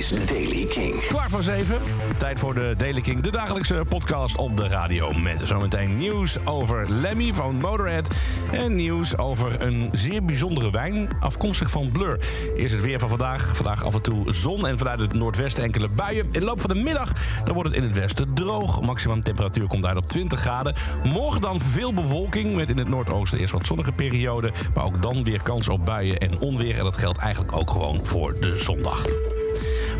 is Daily King. Kwart voor zeven. Tijd voor de Daily King, de dagelijkse podcast op de radio. Met zometeen nieuws over Lemmy van Motorhead. En nieuws over een zeer bijzondere wijn, afkomstig van Blur. Eerst het weer van vandaag. Vandaag af en toe zon en vanuit het noordwesten enkele buien. In de loop van de middag dan wordt het in het westen droog. Maximum temperatuur komt uit op 20 graden. Morgen dan veel bewolking met in het noordoosten eerst wat zonnige periode. Maar ook dan weer kans op buien en onweer. En dat geldt eigenlijk ook gewoon voor de zondag.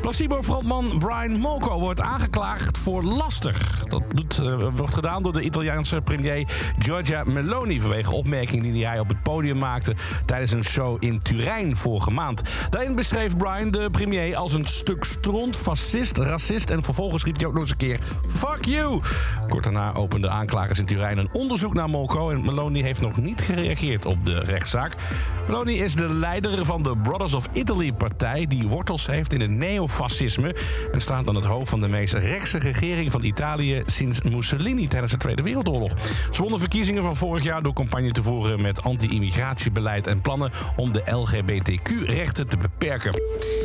Placebo-frontman Brian Molko wordt aangeklaagd voor lastig. Dat doet, uh, wordt gedaan door de Italiaanse premier Giorgia Meloni... vanwege opmerkingen die hij op het podium maakte... tijdens een show in Turijn vorige maand. Daarin beschreef Brian de premier als een stuk stront, fascist, racist... en vervolgens riep hij ook nog eens een keer fuck you. Kort daarna openden aanklagers in Turijn een onderzoek naar Molko... en Meloni heeft nog niet gereageerd op de rechtszaak. Meloni is de leider van de Brothers of Italy-partij... die wortels heeft in het neofascisme... en staat aan het hoofd van de meest rechtse regering van Italië... sinds Mussolini tijdens de Tweede Wereldoorlog. Ze won de verkiezingen van vorig jaar door campagne te voeren... met anti-immigratiebeleid en plannen om de LGBTQ-rechten te beperken.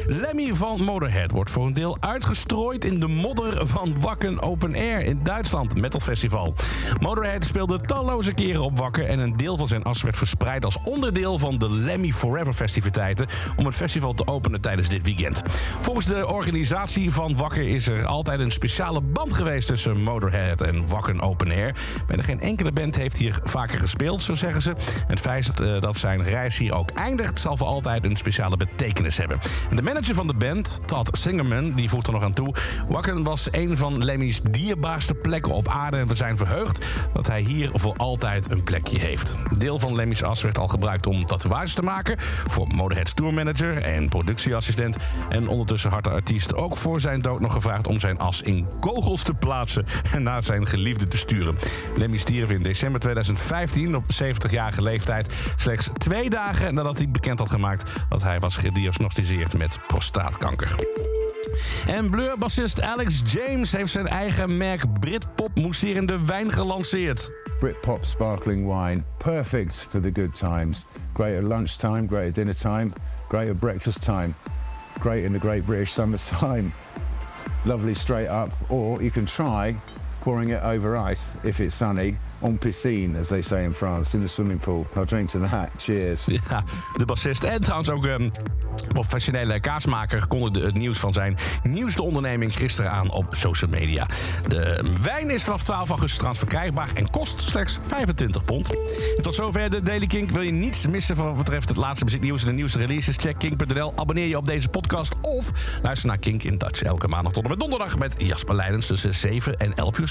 Lemmy van Motorhead wordt voor een deel uitgestrooid... in de modder van Wakken Open Air in Duitsland, Metal Festival. Motorhead speelde talloze keren op Wakken... en een deel van zijn as werd verspreid als onderdeel van de Lemmy Forever festiviteiten... om het festival te openen tijdens dit weekend. Volgens de organisatie van Wakker is er altijd een speciale band geweest... tussen Motorhead en Wakken Open Air. Bijna geen enkele band heeft hier vaker gespeeld, zo zeggen ze. Het feit dat zijn reis hier ook eindigt... zal voor altijd een speciale betekenis hebben. En de manager van de band, Todd Singerman, die voegt er nog aan toe... Wakken was een van Lemmy's dierbaarste plekken op aarde... en we zijn verheugd dat hij hier voor altijd een plekje heeft. Deel van Lemmy's as werd al gebruikt om tatoeages te maken... voor Motorhead's tourmanager en productieassistent... en ondertussen de artiest ook voor zijn dood nog gevraagd... om zijn as in kogels te plaatsen en naar zijn geliefde te sturen. Lemmy stierf in december 2015 op 70-jarige leeftijd... slechts twee dagen nadat hij bekend had gemaakt... dat hij was gediagnosticeerd met prostaatkanker. En Blur-bassist Alex James heeft zijn eigen merk Britpop mousserende wijn gelanceerd. Britpop sparkling wine, perfect for the good times. Great at lunchtime, great at dinner time, great at breakfast time, great in the great British summertime. Lovely straight up, or you can try pouring it over ice if it's sunny on piscine, as they say in France, in the swimming pool. I'll drink to that. Cheers. Ja, de bassist en trouwens ook um, professionele kaasmaker kondigde het nieuws van zijn nieuwste onderneming gisteren aan op social media. De wijn is vanaf 12 augustus verkrijgbaar en kost slechts 25 pond. Tot zover de Daily Kink. Wil je niets missen wat betreft het laatste muzieknieuws en de nieuwste releases? Check kink.nl, abonneer je op deze podcast of luister naar Kink in Dutch elke maandag tot en met donderdag met Jasper Leidens tussen 7 en 11 uur